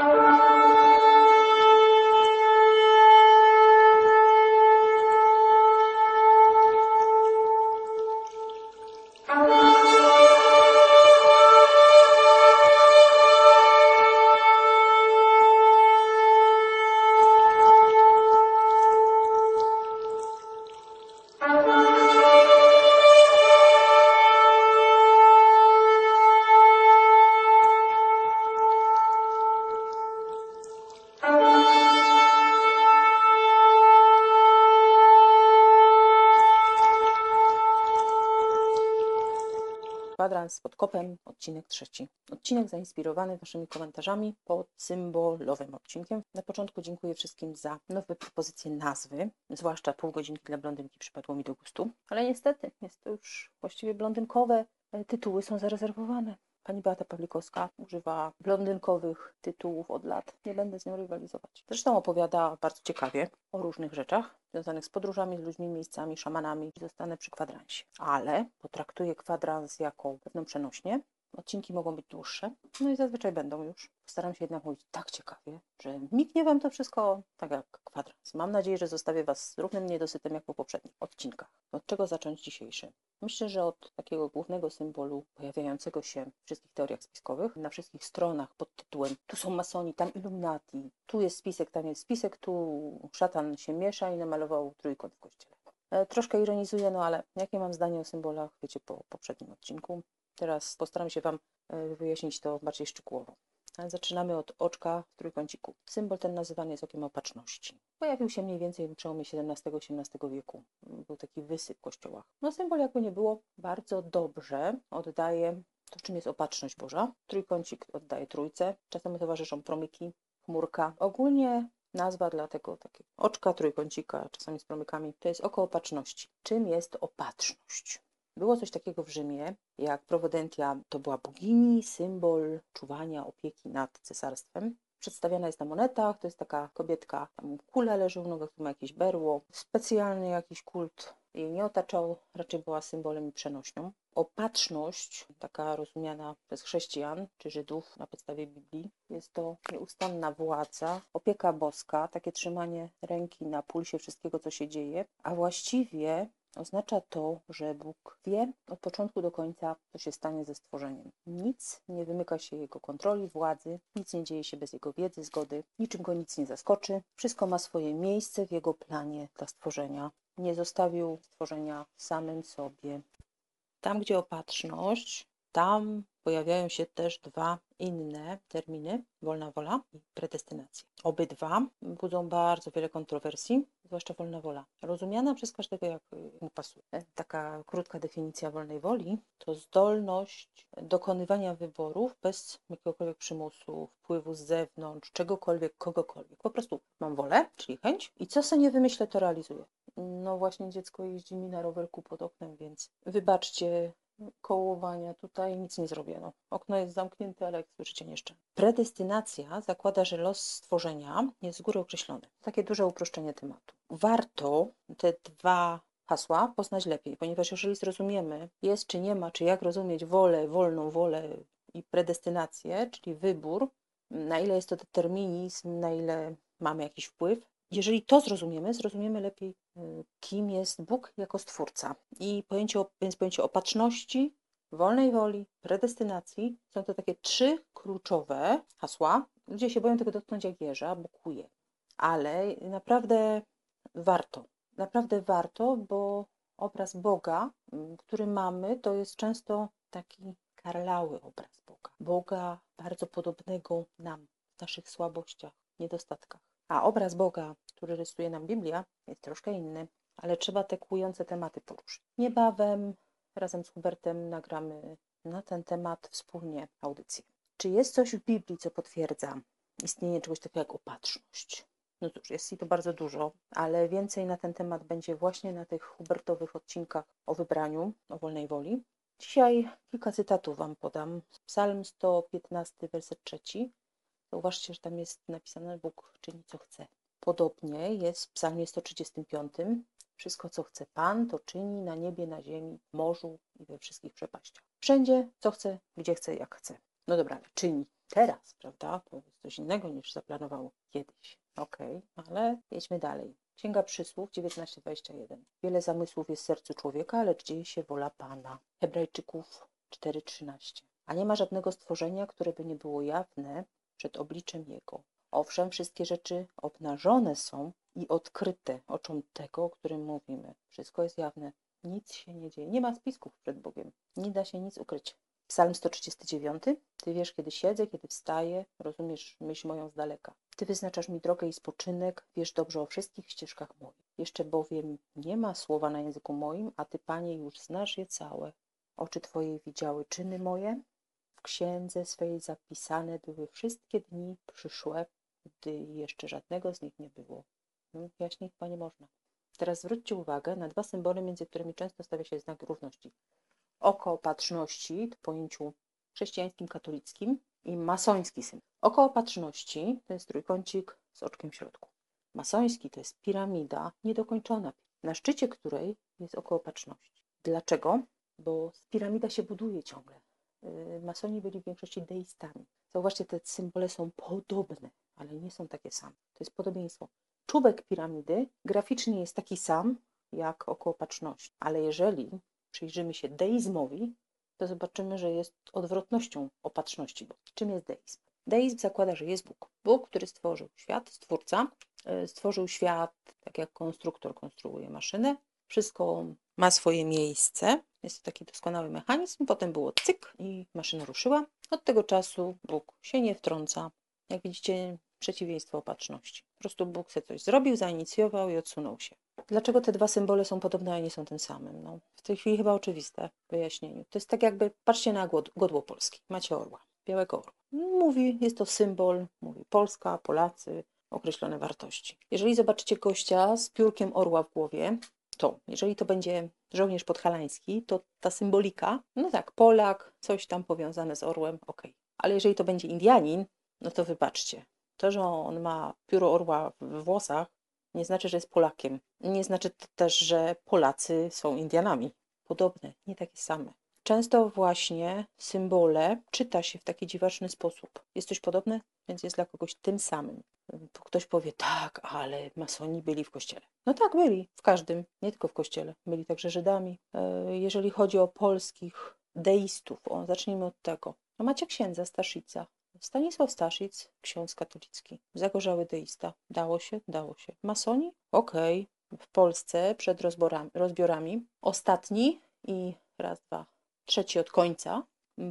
Oh. Pod kopem, odcinek trzeci. Odcinek zainspirowany Waszymi komentarzami pod symbolowym odcinkiem. Na początku dziękuję wszystkim za nowe propozycje nazwy, zwłaszcza pół godzinki dla blondynki przypadło mi do gustu, ale niestety jest to już właściwie blondynkowe e, tytuły są zarezerwowane. Pani Beata Pawlikowska używa blondynkowych tytułów od lat. Nie będę z nią rywalizować. Zresztą opowiada bardzo ciekawie o różnych rzeczach związanych z podróżami, z ludźmi, miejscami, szamanami. Zostanę przy kwadransie. Ale potraktuję kwadrans jako pewną przenośnię. Odcinki mogą być dłuższe, no i zazwyczaj będą już. Postaram się jednak mówić tak ciekawie, że mignie Wam to wszystko tak jak kwadrans. Mam nadzieję, że zostawię Was z równym niedosytem jak po poprzednich odcinkach. Od czego zacząć dzisiejszy? Myślę, że od takiego głównego symbolu pojawiającego się w wszystkich teoriach spiskowych, na wszystkich stronach pod tytułem tu są masoni, tam illuminati, tu jest spisek, tam jest spisek, tu szatan się miesza i namalował trójkąt w kościele. E, troszkę ironizuję, no ale jakie mam zdanie o symbolach, wiecie po poprzednim odcinku. Teraz postaram się Wam e, wyjaśnić to bardziej szczegółowo. Zaczynamy od oczka w trójkąciku. Symbol ten nazywany jest okiem opatrzności. Pojawił się mniej więcej w przełomie XVII-XVIII wieku. Był taki wysyp w kościołach. No symbol jakby nie było, bardzo dobrze oddaje to, czym jest opatrzność Boża. Trójkącik oddaje trójce. Czasem towarzyszą promyki, chmurka. Ogólnie nazwa dla tego takiego oczka, trójkącika, czasami z promykami, to jest oko opatrzności. Czym jest opatrzność? Było coś takiego w Rzymie, jak Providentia to była bogini, symbol czuwania, opieki nad cesarstwem. Przedstawiana jest na monetach, to jest taka kobietka, tam kula leży u nogach, tu ma jakieś berło, specjalny jakiś kult jej nie otaczał, raczej była symbolem i przenośnią. Opatrzność, taka rozumiana przez chrześcijan czy Żydów na podstawie Biblii, jest to nieustanna władza, opieka boska, takie trzymanie ręki na pulsie wszystkiego, co się dzieje, a właściwie Oznacza to, że Bóg wie od początku do końca, co się stanie ze stworzeniem. Nic nie wymyka się Jego kontroli, władzy, nic nie dzieje się bez Jego wiedzy, zgody, niczym Go nic nie zaskoczy. Wszystko ma swoje miejsce w Jego planie dla stworzenia. Nie zostawił stworzenia samym sobie. Tam, gdzie opatrzność, tam pojawiają się też dwa inne terminy, wolna wola i predestynacja. Obydwa budzą bardzo wiele kontrowersji, zwłaszcza wolna wola. Rozumiana przez każdego jak mu pasuje. Taka krótka definicja wolnej woli to zdolność dokonywania wyborów bez jakiegokolwiek przymusu, wpływu z zewnątrz, czegokolwiek, kogokolwiek. Po prostu mam wolę, czyli chęć i co sobie nie wymyślę, to realizuję. No właśnie dziecko jeździ mi na rowerku pod oknem, więc wybaczcie kołowania. Tutaj nic nie zrobiono. Okno jest zamknięte, ale jak słyszycie jeszcze. Predestynacja zakłada, że los stworzenia jest z góry określony. Takie duże uproszczenie tematu. Warto te dwa hasła poznać lepiej, ponieważ jeżeli zrozumiemy jest czy nie ma, czy jak rozumieć wolę, wolną wolę i predestynację, czyli wybór, na ile jest to determinizm, na ile mamy jakiś wpływ, jeżeli to zrozumiemy, zrozumiemy lepiej, y, kim jest Bóg jako Stwórca. I pojęcie, więc pojęcie opatrzności, wolnej woli, predestynacji są to takie trzy kluczowe hasła. Ludzie się boją tego dotknąć jak jeża, bukuje. Ale naprawdę warto. Naprawdę warto, bo obraz Boga, mm, który mamy, to jest często taki karlały obraz Boga. Boga bardzo podobnego nam w naszych słabościach, niedostatkach. A obraz Boga, który rysuje nam Biblia, jest troszkę inny, ale trzeba te kłujące tematy poruszyć. Niebawem razem z Hubertem nagramy na ten temat wspólnie audycję. Czy jest coś w Biblii, co potwierdza istnienie czegoś takiego jak opatrzność? No cóż, jest i to bardzo dużo, ale więcej na ten temat będzie właśnie na tych Hubertowych odcinkach o wybraniu, o wolnej woli. Dzisiaj kilka cytatów Wam podam. Psalm 115, werset 3. Zauważcie, że tam jest napisane Bóg czyni co chce. Podobnie jest w psalmie 135. Wszystko, co chce Pan, to czyni na niebie, na ziemi, w morzu i we wszystkich przepaściach. Wszędzie, co chce, gdzie chce, jak chce. No dobra, czyni. teraz, prawda? To jest coś innego niż zaplanował kiedyś. Okej, ale jedźmy dalej. Księga Przysłów 19:21. Wiele zamysłów jest w sercu człowieka, lecz dzieje się wola Pana. Hebrajczyków 4:13. A nie ma żadnego stworzenia, które by nie było jawne przed obliczem Jego. Owszem, wszystkie rzeczy obnażone są i odkryte oczom tego, o którym mówimy. Wszystko jest jawne. Nic się nie dzieje. Nie ma spisków przed Bogiem. Nie da się nic ukryć. Psalm 139. Ty wiesz, kiedy siedzę, kiedy wstaję, rozumiesz myśl moją z daleka. Ty wyznaczasz mi drogę i spoczynek, wiesz dobrze o wszystkich ścieżkach moich. Jeszcze bowiem nie ma słowa na języku moim, a Ty, Panie, już znasz je całe. Oczy Twoje widziały czyny moje, w księdze swej zapisane były wszystkie dni przyszłe, gdy jeszcze żadnego z nich nie było. No, jaśniej chyba nie można. Teraz zwróćcie uwagę na dwa symbole, między którymi często stawia się znak równości. Oko opatrzności w pojęciu chrześcijańskim, katolickim i masoński symbol. Oko opatrzności to jest trójkącik z oczkiem w środku. Masoński to jest piramida niedokończona, na szczycie której jest oko opatrzności. Dlaczego? Bo piramida się buduje ciągle. Yy, masoni byli w większości deistami. Zauważcie, te symbole są podobne, ale nie są takie same. To jest podobieństwo. Czubek piramidy graficznie jest taki sam jak oko opatrzności, ale jeżeli przyjrzymy się deizmowi, to zobaczymy, że jest odwrotnością opatrzności. Czym jest deizm? Deizm zakłada, że jest Bóg. Bóg, który stworzył świat, stwórca, e, stworzył świat tak jak konstruktor konstruuje maszynę. Wszystko ma swoje miejsce. Jest to taki doskonały mechanizm. Potem było cyk i maszyna ruszyła. Od tego czasu Bóg się nie wtrąca. Jak widzicie, przeciwieństwo opatrzności. Po prostu Bóg sobie coś zrobił, zainicjował i odsunął się. Dlaczego te dwa symbole są podobne, a nie są tym samym? No, w tej chwili chyba oczywiste w wyjaśnieniu. To jest tak jakby, patrzcie na godło polskie. Macie orła, białego orła. Mówi, jest to symbol, mówi Polska, Polacy, określone wartości. Jeżeli zobaczycie gościa z piórkiem orła w głowie, to jeżeli to będzie żołnierz podhalański, to ta symbolika, no tak, Polak, coś tam powiązane z orłem, ok. Ale jeżeli to będzie Indianin, no to wybaczcie. To, że on ma pióro orła w włosach, nie znaczy, że jest Polakiem. Nie znaczy to też, że Polacy są Indianami. Podobne, nie takie same. Często właśnie symbole czyta się w taki dziwaczny sposób. Jest coś podobne, więc jest dla kogoś tym samym. Ktoś powie, tak, ale masoni byli w kościele. No tak, byli, w każdym, nie tylko w kościele. Byli także Żydami. E, jeżeli chodzi o polskich deistów, o, zacznijmy od tego. No macie księdza Staszica, Stanisław Staszic, ksiądz katolicki, zagorzały deista. Dało się? Dało się. Masoni? Okej. Okay. W Polsce przed rozbiorami ostatni i raz, dwa, trzeci od końca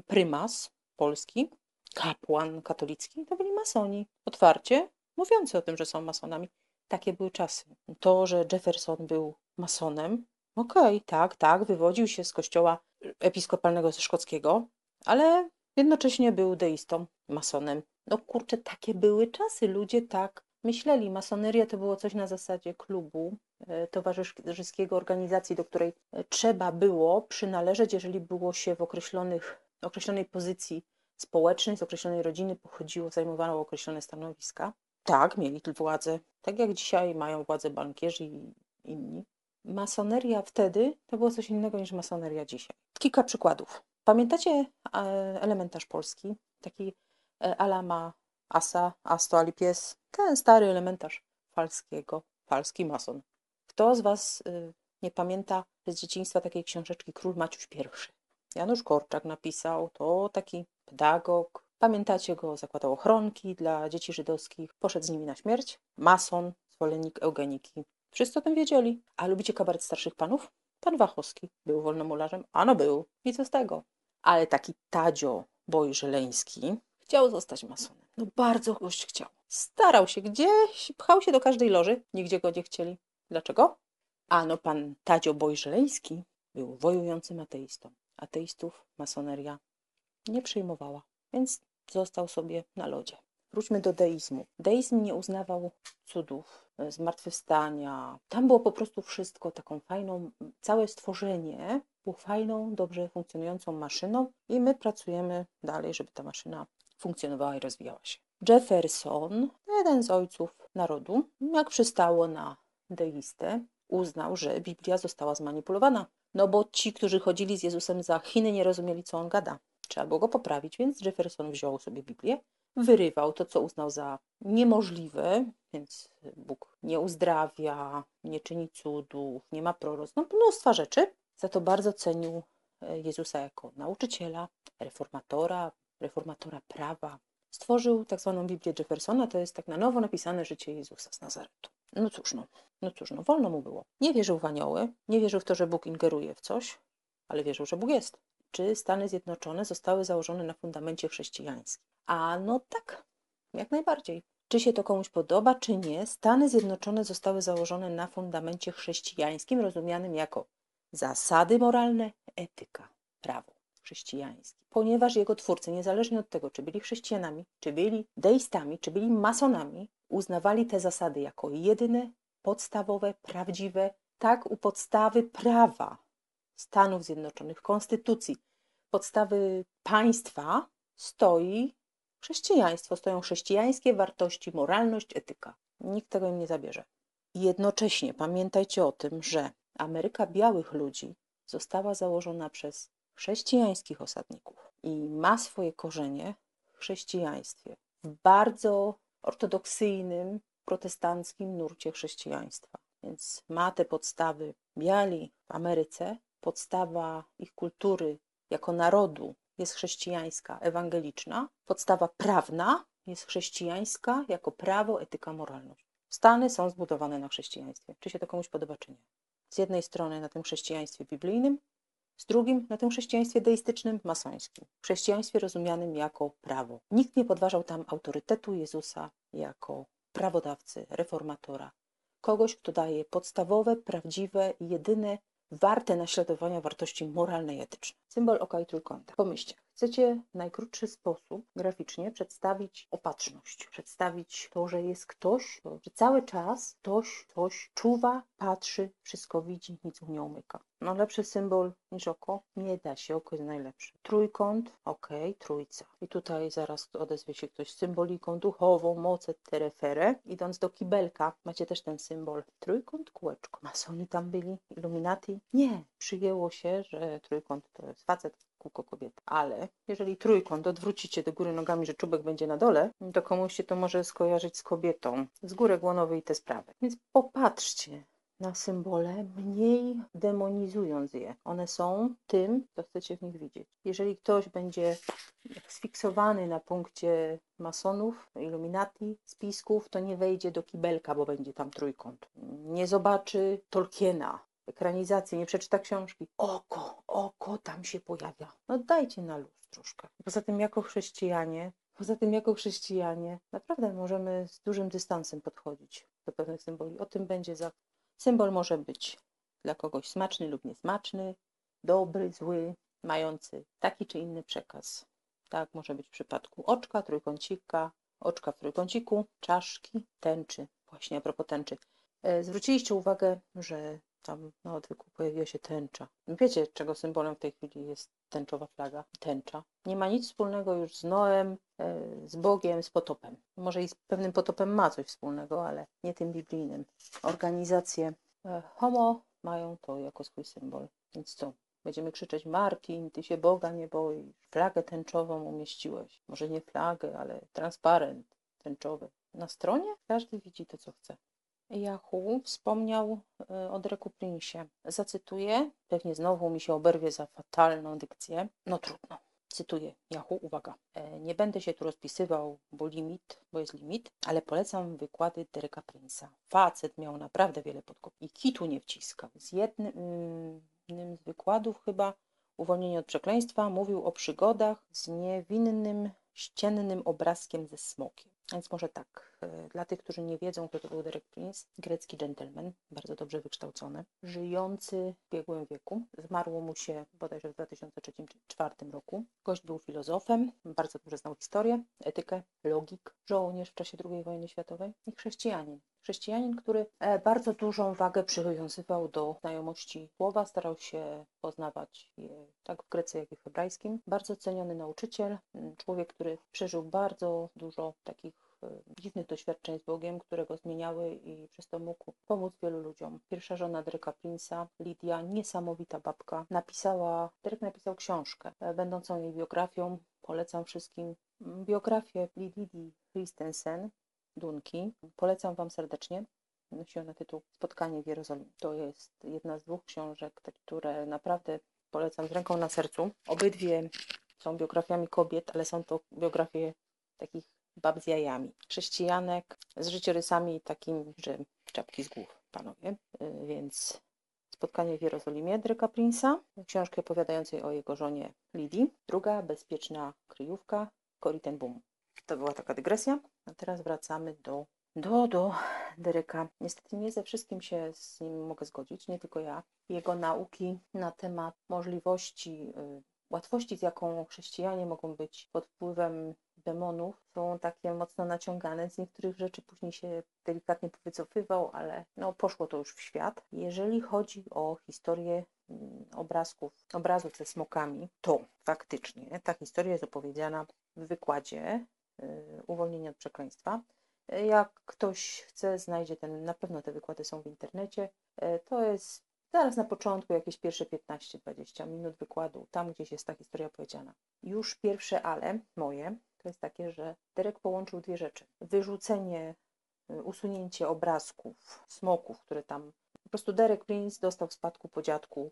prymas polski, kapłan katolicki, to byli masoni. Otwarcie mówiący o tym, że są masonami. Takie były czasy. To, że Jefferson był masonem, okej, okay, tak, tak, wywodził się z kościoła episkopalnego szkockiego, ale Jednocześnie był deistą, masonem. No kurczę, takie były czasy. Ludzie tak myśleli. Masoneria to było coś na zasadzie klubu e, towarzyskiego, organizacji, do której e, trzeba było przynależeć, jeżeli było się w określonych, określonej pozycji społecznej, z określonej rodziny pochodziło, zajmowano określone stanowiska. Tak, mieli tu władzę, tak jak dzisiaj mają władzę bankierzy i inni. Masoneria wtedy to było coś innego niż masoneria dzisiaj. Kilka przykładów. Pamiętacie e, elementarz polski? Taki Alama Asa, Asto Alipies, ten stary elementarz falskiego, falski mason. Kto z Was y, nie pamięta z dzieciństwa takiej książeczki Król Maciuś I? Janusz Korczak napisał, to taki pedagog. Pamiętacie go, zakładał ochronki dla dzieci żydowskich, poszedł z nimi na śmierć. Mason, zwolennik eugeniki. Wszyscy o tym wiedzieli. A lubicie kabaret starszych panów? Pan Wachowski był wolnomularzem? Ano był. Co z tego? ale taki Tadzio Bojżeleński chciał zostać masonem. No bardzo gość chciał. Starał się gdzieś, pchał się do każdej loży, nigdzie go nie chcieli. Dlaczego? Ano pan Tadzio Bojżeleński był wojującym ateistą. Ateistów masoneria nie przyjmowała, więc został sobie na lodzie. Wróćmy do deizmu. Deizm nie uznawał cudów, e, zmartwychwstania. Tam było po prostu wszystko taką fajną, całe stworzenie było fajną, dobrze funkcjonującą maszyną i my pracujemy dalej, żeby ta maszyna funkcjonowała i rozwijała się. Jefferson, jeden z ojców narodu, jak przystało na deistę, uznał, że Biblia została zmanipulowana. No bo ci, którzy chodzili z Jezusem za Chiny, nie rozumieli, co on gada. Trzeba było go poprawić, więc Jefferson wziął sobie Biblię, wyrywał to, co uznał za niemożliwe, więc Bóg nie uzdrawia, nie czyni cudów, nie ma proroc, no mnóstwa rzeczy. Za to bardzo cenił e, Jezusa jako nauczyciela, reformatora, reformatora prawa. Stworzył tak zwaną Biblię Jeffersona, to jest tak na nowo napisane życie Jezusa z Nazaretu. No cóż, no, no cóż, no wolno mu było. Nie wierzył w anioły, nie wierzył w to, że Bóg ingeruje w coś, ale wierzył, że Bóg jest. Czy Stany Zjednoczone zostały założone na fundamencie chrześcijańskim? A no tak, jak najbardziej. Czy się to komuś podoba, czy nie, Stany Zjednoczone zostały założone na fundamencie chrześcijańskim, rozumianym jako zasady moralne, etyka, prawo chrześcijańskie. Ponieważ jego twórcy, niezależnie od tego, czy byli chrześcijanami, czy byli deistami, czy byli masonami, uznawali te zasady jako jedyne, podstawowe, prawdziwe, tak u podstawy prawa Stanów Zjednoczonych, konstytucji, podstawy państwa stoi chrześcijaństwo, stoją chrześcijańskie wartości, moralność, etyka. Nikt tego im nie zabierze. Jednocześnie pamiętajcie o tym, że Ameryka białych ludzi została założona przez chrześcijańskich osadników i ma swoje korzenie w chrześcijaństwie, w bardzo ortodoksyjnym, protestanckim nurcie chrześcijaństwa. Więc ma te podstawy biali w Ameryce, podstawa ich kultury jako narodu jest chrześcijańska, ewangeliczna, podstawa prawna jest chrześcijańska jako prawo, etyka, moralność. Stany są zbudowane na chrześcijaństwie. Czy się to komuś podoba, czy nie? Z jednej strony na tym chrześcijaństwie biblijnym, z drugim na tym chrześcijaństwie deistycznym, masońskim. Chrześcijaństwie rozumianym jako prawo. Nikt nie podważał tam autorytetu Jezusa jako prawodawcy, reformatora. Kogoś, kto daje podstawowe, prawdziwe i jedyne warte naśladowania wartości moralne i etyczne. Symbol oka i trójkąta. Pomyślcie, chcecie w najkrótszy sposób graficznie przedstawić opatrzność, przedstawić to, że jest ktoś, że cały czas ktoś coś czuwa, patrzy, wszystko widzi, nic mu nie umyka. No lepszy symbol niż oko? Nie da się, oko jest najlepsze. Trójkąt, ok, trójca. I tutaj zaraz odezwie się ktoś z symboliką duchową, moce, terefere. Idąc do kibelka, macie też ten symbol. Trójkąt, kółeczko. Masony tam byli, Illuminati? Nie. Przyjęło się, że trójkąt to jest facet, kółko kobieta. Ale jeżeli trójkąt odwrócicie do góry nogami, że czubek będzie na dole, to komuś się to może skojarzyć z kobietą. Z góry głonowej i te sprawy. Więc popatrzcie na symbole, mniej demonizując je. One są tym, co chcecie w nich widzieć. Jeżeli ktoś będzie sfiksowany na punkcie masonów, iluminati, spisków, to nie wejdzie do kibelka, bo będzie tam trójkąt. Nie zobaczy Tolkiena, ekranizacji, nie przeczyta książki. Oko, oko tam się pojawia. No dajcie na luz troszkę. Poza tym jako chrześcijanie, poza tym jako chrześcijanie naprawdę możemy z dużym dystansem podchodzić do pewnych symboli. O tym będzie za Symbol może być dla kogoś smaczny lub niesmaczny, dobry, zły, mający taki czy inny przekaz. Tak może być w przypadku oczka, trójkącika, oczka w trójkąciku, czaszki, tęczy. Właśnie a propos tęczy. E, zwróciliście uwagę, że tam na odwyku pojawiła się tęcza. Wiecie, czego symbolem w tej chwili jest tęczowa flaga? Tęcza. Nie ma nic wspólnego już z Noem, e, z Bogiem, z potopem. Może i z pewnym potopem ma coś wspólnego, ale nie tym biblijnym. Organizacje e, homo mają to jako swój symbol. Więc co? Będziemy krzyczeć Martin, ty się Boga nie boisz. Flagę tęczową umieściłeś. Może nie flagę, ale transparent tęczowy. Na stronie każdy widzi to, co chce. Yahoo wspomniał e, o Dreku Prince'ie. Zacytuję, pewnie znowu mi się oberwie za fatalną dykcję. No trudno. Cytuję Yahoo, uwaga. E, nie będę się tu rozpisywał, bo limit, bo jest limit, ale polecam wykłady Dereka Prince'a. Facet miał naprawdę wiele podkop i kitu nie wciskał. Z jednym, jednym z wykładów chyba Uwolnienie od przekleństwa mówił o przygodach z niewinnym, ściennym obrazkiem ze smokiem. Więc może tak, dla tych, którzy nie wiedzą, kto to był Derek Prince, grecki gentleman, bardzo dobrze wykształcony, żyjący w biegłym wieku. Zmarło mu się bodajże w 2003-2004 roku. Gość był filozofem, bardzo dobrze znał historię, etykę, logik, żołnierz w czasie II wojny światowej i chrześcijanin. Chrześcijanin, który e, bardzo dużą wagę przywiązywał do znajomości słowa, starał się poznawać je tak w Grece, jak i w hebrajskim. Bardzo ceniony nauczyciel, człowiek, który przeżył bardzo dużo takich e, dziwnych doświadczeń z Bogiem, które go zmieniały i przez to mógł pomóc wielu ludziom. Pierwsza żona Dereka Prince'a, Lidia, niesamowita babka, napisała, Derek napisał książkę, e, będącą jej biografią. Polecam wszystkim biografię Lidii Christensen, Dunki. Polecam Wam serdecznie. Nosi ona tytuł Spotkanie w Jerozolimie. To jest jedna z dwóch książek, które naprawdę polecam z ręką na sercu. Obydwie są biografiami kobiet, ale są to biografie takich bab z jajami. Chrześcijanek z życiorysami takimi, że czapki z głów, panowie. Y, więc Spotkanie w Jerozolimie Dryka Prince'a, książkę opowiadającej o jego żonie Lidii. Druga, Bezpieczna kryjówka, Cory ten Boom. To była taka dygresja. A teraz wracamy do, do, do Deryka. Niestety nie ze wszystkim się z nim mogę zgodzić, nie tylko ja. Jego nauki na temat możliwości, y, łatwości, z jaką chrześcijanie mogą być pod wpływem demonów, są takie mocno naciągane. Z niektórych rzeczy później się delikatnie powycofywał, ale no, poszło to już w świat. Jeżeli chodzi o historię mm, obrazków, obrazów ze smokami, to faktycznie ta historia jest opowiedziana w wykładzie Y, uwolnienie od przekleństwa. Jak ktoś chce, znajdzie ten, na pewno te wykłady są w internecie. Y, to jest zaraz na początku, jakieś pierwsze 15-20 minut wykładu, tam gdzieś jest ta historia powiedziana. Już pierwsze ale moje to jest takie, że Derek połączył dwie rzeczy. Wyrzucenie, usunięcie obrazków, smoków, które tam. Po prostu Derek Prince dostał w spadku po dziadku.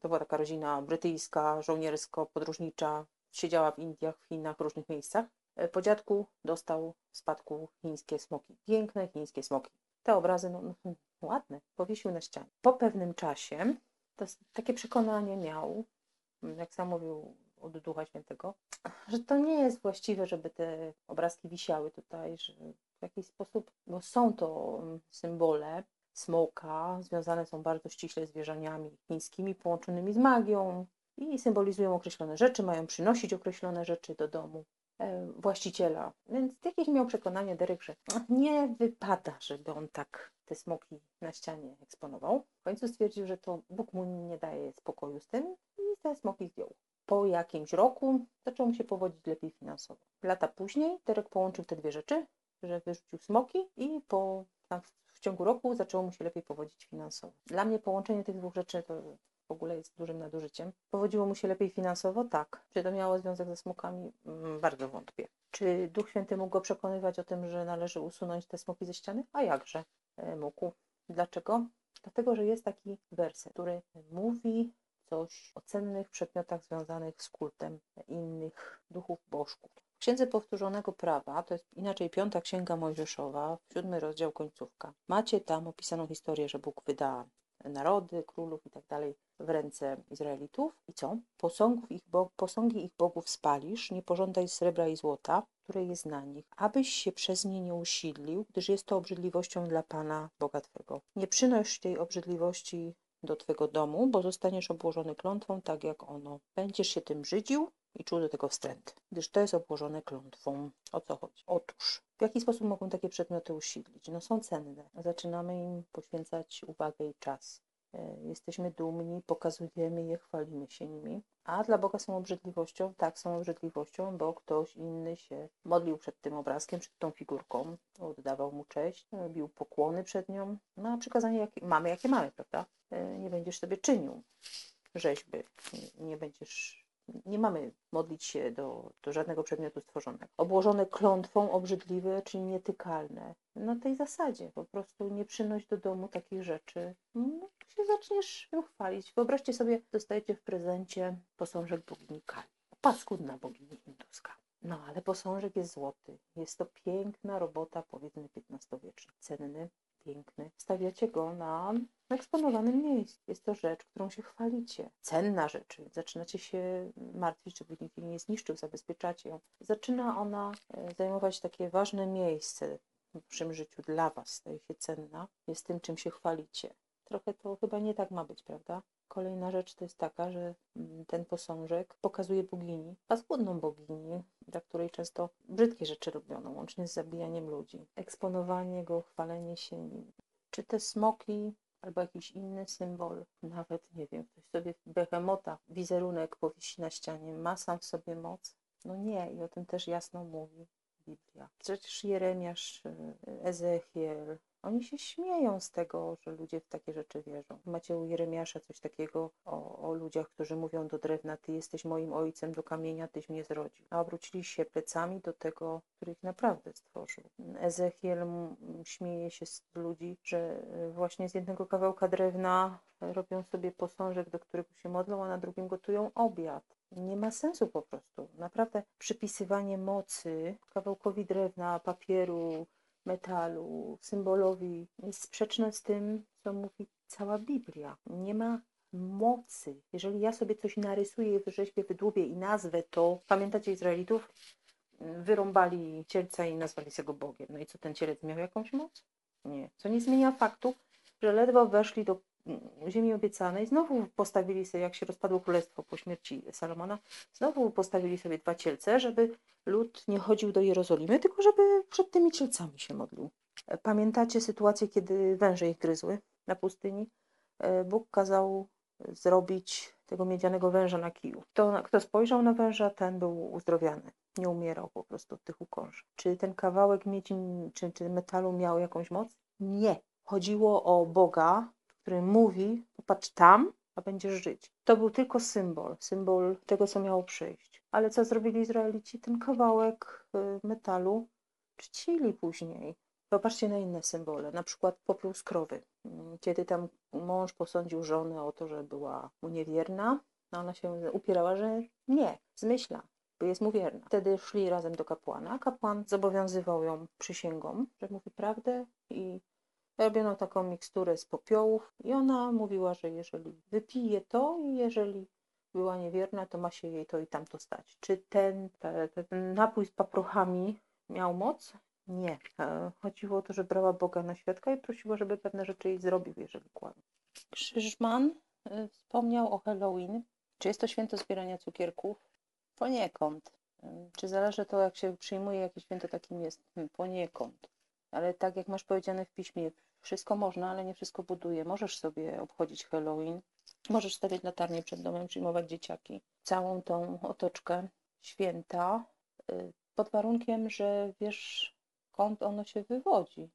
To była taka rodzina brytyjska, żołniersko-podróżnicza, siedziała w Indiach, w Chinach, w różnych miejscach. E, po dziadku dostał w spadku chińskie smoki. Piękne chińskie smoki. Te obrazy, no, no hmm, ładne, powiesił na ścianie. Po pewnym czasie to takie przekonanie miał, mm, jak sam mówił od Ducha Świętego, że to nie jest właściwe, żeby te obrazki wisiały tutaj, że w jakiś sposób, bo są to mm, symbole smoka, związane są bardzo ściśle z wierzeniami chińskimi połączonymi z magią i symbolizują określone rzeczy, mają przynosić określone rzeczy do domu. E, właściciela. Więc jakieś miał przekonanie Derek, że nie wypada, żeby on tak te smoki na ścianie eksponował. W końcu stwierdził, że to Bóg mu nie daje spokoju z tym i te smoki zdjął. Po jakimś roku zaczął mu się powodzić lepiej finansowo. Lata później Derek połączył te dwie rzeczy, że wyrzucił smoki i po, w ciągu roku zaczęło mu się lepiej powodzić finansowo. Dla mnie połączenie tych dwóch rzeczy to w ogóle jest dużym nadużyciem. Powodziło mu się lepiej finansowo? Tak. Czy to miało związek ze smokami? Mm, bardzo wątpię. Czy Duch Święty mógł go przekonywać o tym, że należy usunąć te smoki ze ściany? A jakże e, mógł. Dlaczego? Dlatego, że jest taki werset, który mówi coś o cennych przedmiotach związanych z kultem innych duchów bożków. W Księdze Powtórzonego Prawa, to jest inaczej piąta księga Mojżeszowa, siódmy rozdział końcówka. Macie tam opisaną historię, że Bóg wyda narody, królów i tak dalej w ręce Izraelitów. I co? Posągów ich bo posągi ich bogów spalisz, nie pożądaj srebra i złota, które jest na nich, abyś się przez nie nie usidlił, gdyż jest to obrzydliwością dla Pana Boga Twego. Nie przynoś tej obrzydliwości do Twego domu, bo zostaniesz obłożony klątwą, tak jak ono. Będziesz się tym brzydził i czuł do tego wstręt, gdyż to jest obłożone klątwą. O co chodzi? Otóż, w jaki sposób mogą takie przedmioty usidlić? No są cenne. Zaczynamy im poświęcać uwagę i czas. E, jesteśmy dumni, pokazujemy je, chwalimy się nimi. A dla Boga są obrzydliwością? Tak, są obrzydliwością, bo ktoś inny się modlił przed tym obrazkiem, przed tą figurką, oddawał mu cześć, bił pokłony przed nią. No a przykazanie jakie mamy, jakie mamy, prawda? E, nie będziesz sobie czynił rzeźby, nie będziesz nie mamy modlić się do, do żadnego przedmiotu stworzonego. Obłożone klątwą, obrzydliwe, czyli nietykalne. Na tej zasadzie po prostu nie przynoś do domu takich rzeczy. No, się zaczniesz chwalić. Wyobraźcie sobie, dostajecie w prezencie posążek bogini Kali. Paskudna bogini hinduska. No, ale posążek jest złoty. Jest to piękna robota, powiedzmy, XV-wieczna. Cenny, piękny. Stawiacie go na eksponowanym miejscu. Jest to rzecz, którą się chwalicie. Cenna rzecz. Zaczynacie się martwić, żeby nikt jej nie zniszczył, zabezpieczacie ją. Zaczyna ona e, zajmować takie ważne miejsce w waszym życiu dla was. Staje się cenna. Jest tym, czym się chwalicie. Trochę to chyba nie tak ma być, prawda? Kolejna rzecz to jest taka, że mm, ten posążek pokazuje bogini, paskudną bogini, dla której często brzydkie rzeczy robiono, łącznie z zabijaniem ludzi. Eksponowanie go, chwalenie się nim. Czy te smoki albo jakiś inny symbol, nawet nie wiem, ktoś sobie behemota, wizerunek powiesi na ścianie, ma sam w sobie moc? No nie, i o tym też jasno mówi Biblia. Przecież Jeremiasz, y, Ezechiel, oni się śmieją z tego, że ludzie w takie rzeczy wierzą. Macie u Jeremiasza coś takiego o, o ludziach, którzy mówią do drewna, ty jesteś moim ojcem, do kamienia tyś mnie zrodził. A obrócili się plecami do tego, który ich naprawdę stworzył. Ezechiel śmieje się z ludzi, że e, właśnie z jednego kawałka drewna robią sobie posążek, do którego się modlą, a na drugim gotują obiad. Nie ma sensu po prostu. Naprawdę przypisywanie mocy kawałkowi drewna, papieru, metalu, symbolowi jest sprzeczne z tym, co mówi cała Biblia. Nie ma mocy. Jeżeli ja sobie coś narysuję, wyrzeźbię, wydłubię i nazwę to, pamiętacie Izraelitów? Wyrąbali cielca i nazwali się go Bogiem. No i co, ten cielec miał jakąś moc? Nie. Co nie zmienia faktu, że ledwo weszli do ziemi obiecanej, znowu postawili sobie, jak się rozpadło królestwo po śmierci Salomona, znowu postawili sobie dwa cielce, żeby lud nie chodził do Jerozolimy, tylko żeby przed tymi cielcami się modlił. Pamiętacie sytuację, kiedy węże ich gryzły na pustyni? E, Bóg kazał zrobić tego miedzianego węża na kiju. Kto, kto spojrzał na węża, ten był uzdrowiony. Nie umierał po prostu od tych ukąszy. Czy ten kawałek miedzi czy, czy metalu miał jakąś moc? Nie. Chodziło o Boga, który mówi, popatrz tam, a będziesz żyć. To był tylko symbol, symbol tego, co miało przyjść. Ale co zrobili Izraelici? Ten kawałek y, metalu czcili później. Popatrzcie na inne symbole, na przykład popiół z krowy. Mm, kiedy tam mąż posądził żonę o to, że była mu niewierna, a ona się upierała, że nie, zmyśla, bo jest mu wierna. Wtedy szli razem do kapłana. Kapłan zobowiązywał ją przysięgą, że mówi prawdę i robiono taką miksturę z popiołów i ona mówiła, że jeżeli wypije to i jeżeli była niewierna, to ma się jej to i tamto stać. Czy ten, ten napój z paprochami miał moc? Nie. E, chodziło o to, że brała Boga na świadka i prosiła, żeby pewne rzeczy jej zrobił, jeżeli kłamie. Krzyżman e, wspomniał o Halloween. Czy jest to święto zbierania cukierków? Poniekąd. E, czy zależy to, jak się przyjmuje jakie święto takim jest? Hmm, poniekąd. Ale tak jak masz powiedziane w piśmie, wszystko można, ale nie wszystko buduje. Możesz sobie obchodzić Halloween, możesz stawiać latarnie przed domem, przyjmować dzieciaki. Całą tą otoczkę święta, y, pod warunkiem, że wiesz, skąd ono się wywodzi.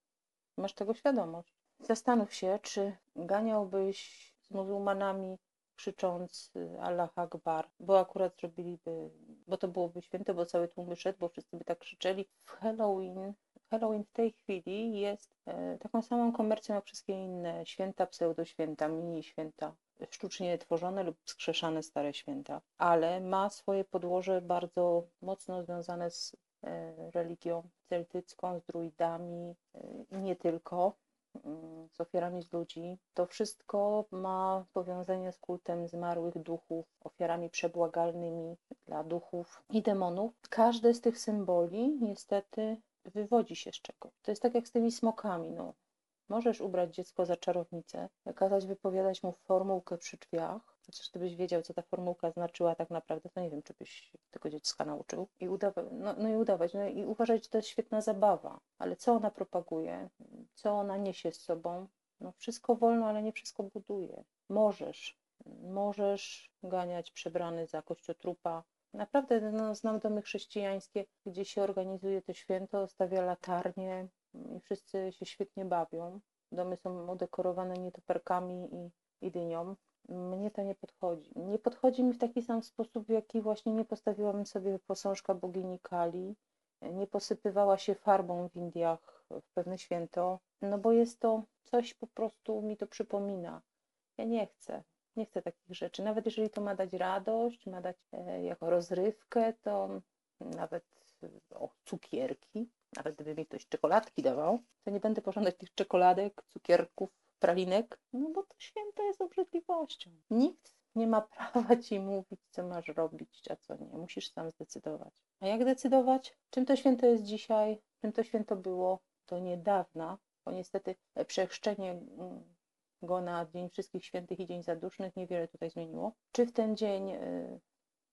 Masz tego świadomość. Zastanów się, czy ganiałbyś z muzułmanami krzycząc y, Allah Akbar, bo akurat zrobiliby, bo to byłoby święte, bo cały tłum wyszedł, bo wszyscy by tak krzyczeli. W Halloween Halloween w tej chwili jest e, taką samą komercją jak wszystkie inne święta, pseudoświęta, mini święta, sztucznie tworzone lub skrzeszane stare święta, ale ma swoje podłoże bardzo mocno związane z e, religią celtycką, z druidami e, nie tylko, mm, z ofiarami z ludzi. To wszystko ma powiązanie z kultem zmarłych duchów, ofiarami przebłagalnymi dla duchów i demonów. Każde z tych symboli niestety wywodzi się z czegoś. To jest tak jak z tymi smokami. No. Możesz ubrać dziecko za czarownicę, kazać wypowiadać mu formułkę przy drzwiach, chociaż gdybyś wiedział, co ta formułka znaczyła tak naprawdę, to nie wiem, czy byś tego dziecka nauczył. I udawać, no, no i udawać, no i uważać, że to jest świetna zabawa. Ale co ona propaguje? Co ona niesie z sobą? No wszystko wolno, ale nie wszystko buduje. Możesz, możesz ganiać przebrany za kościotrupa, Naprawdę no, znam domy chrześcijańskie, gdzie się organizuje to święto, stawia latarnie i wszyscy się świetnie bawią. Domy są udekorowane nietoperkami i, i dynią. Mnie to nie podchodzi. Nie podchodzi mi w taki sam sposób, w jaki właśnie nie postawiłabym sobie posążka bogini Kali, nie posypywała się farbą w Indiach w pewne święto, no bo jest to coś po prostu mi to przypomina. Ja nie chcę. Nie chcę takich rzeczy. Nawet jeżeli to ma dać radość, ma dać e, jako rozrywkę, to nawet o cukierki, nawet gdyby mi ktoś czekoladki dawał, to nie będę pożądać tych czekoladek, cukierków, pralinek, no bo to święto jest obrzydliwością. Nikt nie ma prawa ci mówić, co masz robić, a co nie. Musisz sam zdecydować. A jak decydować? Czym to święto jest dzisiaj? Czym to święto było do niedawna? Bo niestety przechrzczenie mm, go na Dzień Wszystkich Świętych i Dzień Zadusznych, niewiele tutaj zmieniło. Czy w ten dzień y,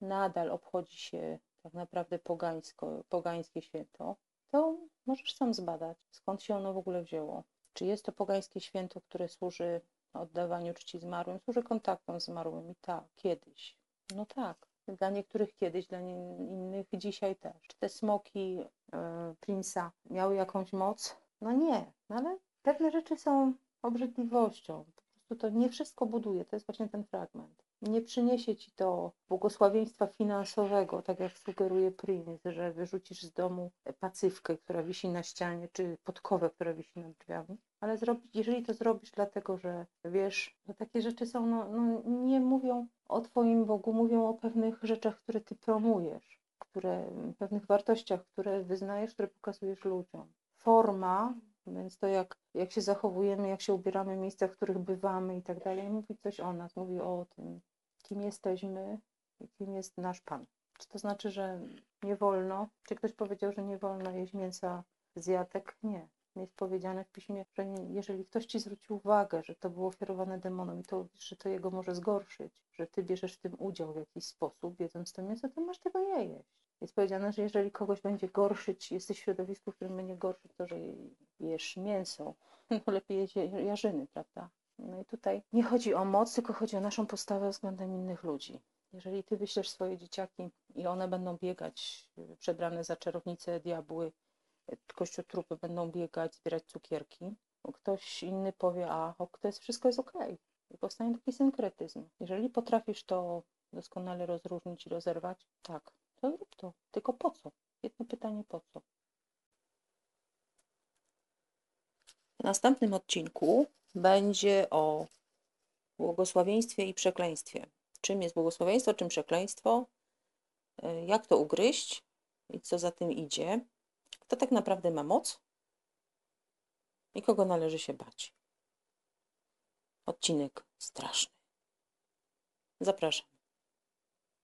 nadal obchodzi się tak naprawdę pogańsko, pogańskie święto, to możesz sam zbadać, skąd się ono w ogóle wzięło. Czy jest to pogańskie święto, które służy oddawaniu czci zmarłym, służy kontaktom z zmarłymi? Tak, kiedyś. No tak. Dla niektórych kiedyś, dla innych dzisiaj też. Czy te smoki e, Prince'a miały jakąś moc? No nie, no ale pewne rzeczy są obrzydliwością. Po prostu to nie wszystko buduje, to jest właśnie ten fragment. Nie przyniesie ci to błogosławieństwa finansowego, tak jak sugeruje Prince, że wyrzucisz z domu pacywkę, która wisi na ścianie, czy podkowę, która wisi nad drzwiami, ale zrobić, jeżeli to zrobisz dlatego, że wiesz, że takie rzeczy są, no, no nie mówią o Twoim Bogu, mówią o pewnych rzeczach, które Ty promujesz, które, pewnych wartościach, które wyznajesz, które pokazujesz ludziom. Forma więc to jak, jak się zachowujemy, jak się ubieramy w miejscach, w których bywamy i tak dalej, mówi coś o nas, mówi o tym, kim jesteśmy i kim jest nasz Pan. Czy to znaczy, że nie wolno? Czy ktoś powiedział, że nie wolno jeść mięsa z jatek? Nie. Jest powiedziane w piśmie, że nie, jeżeli ktoś ci zwróci uwagę, że to było ofiarowane demonom i to, że to jego może zgorszyć, że ty bierzesz w tym udział w jakiś sposób, jedząc to mięso, to masz tego nie jeść. Jest powiedziane, że jeżeli kogoś będzie gorszyć, jesteś w środowisku, w którym będzie gorszyć to, że jesz mięso, no lepiej jeść jarzyny, prawda? No i tutaj nie chodzi o moc, tylko chodzi o naszą postawę względem innych ludzi. Jeżeli ty wyślesz swoje dzieciaki i one będą biegać przebrane za czarownice, diabły, kościotrupy będą biegać, zbierać cukierki, ktoś inny powie, a to jest, wszystko jest okej. Okay. I powstanie taki synkretyzm. Jeżeli potrafisz to doskonale rozróżnić i rozerwać, tak, to rób to. Tylko po co? Jedno pytanie po co? W następnym odcinku będzie o błogosławieństwie i przekleństwie. Czym jest błogosławieństwo, czym przekleństwo, e, jak to ugryźć i co za tym idzie, kto tak naprawdę ma moc i kogo należy się bać. Odcinek straszny. Zapraszam.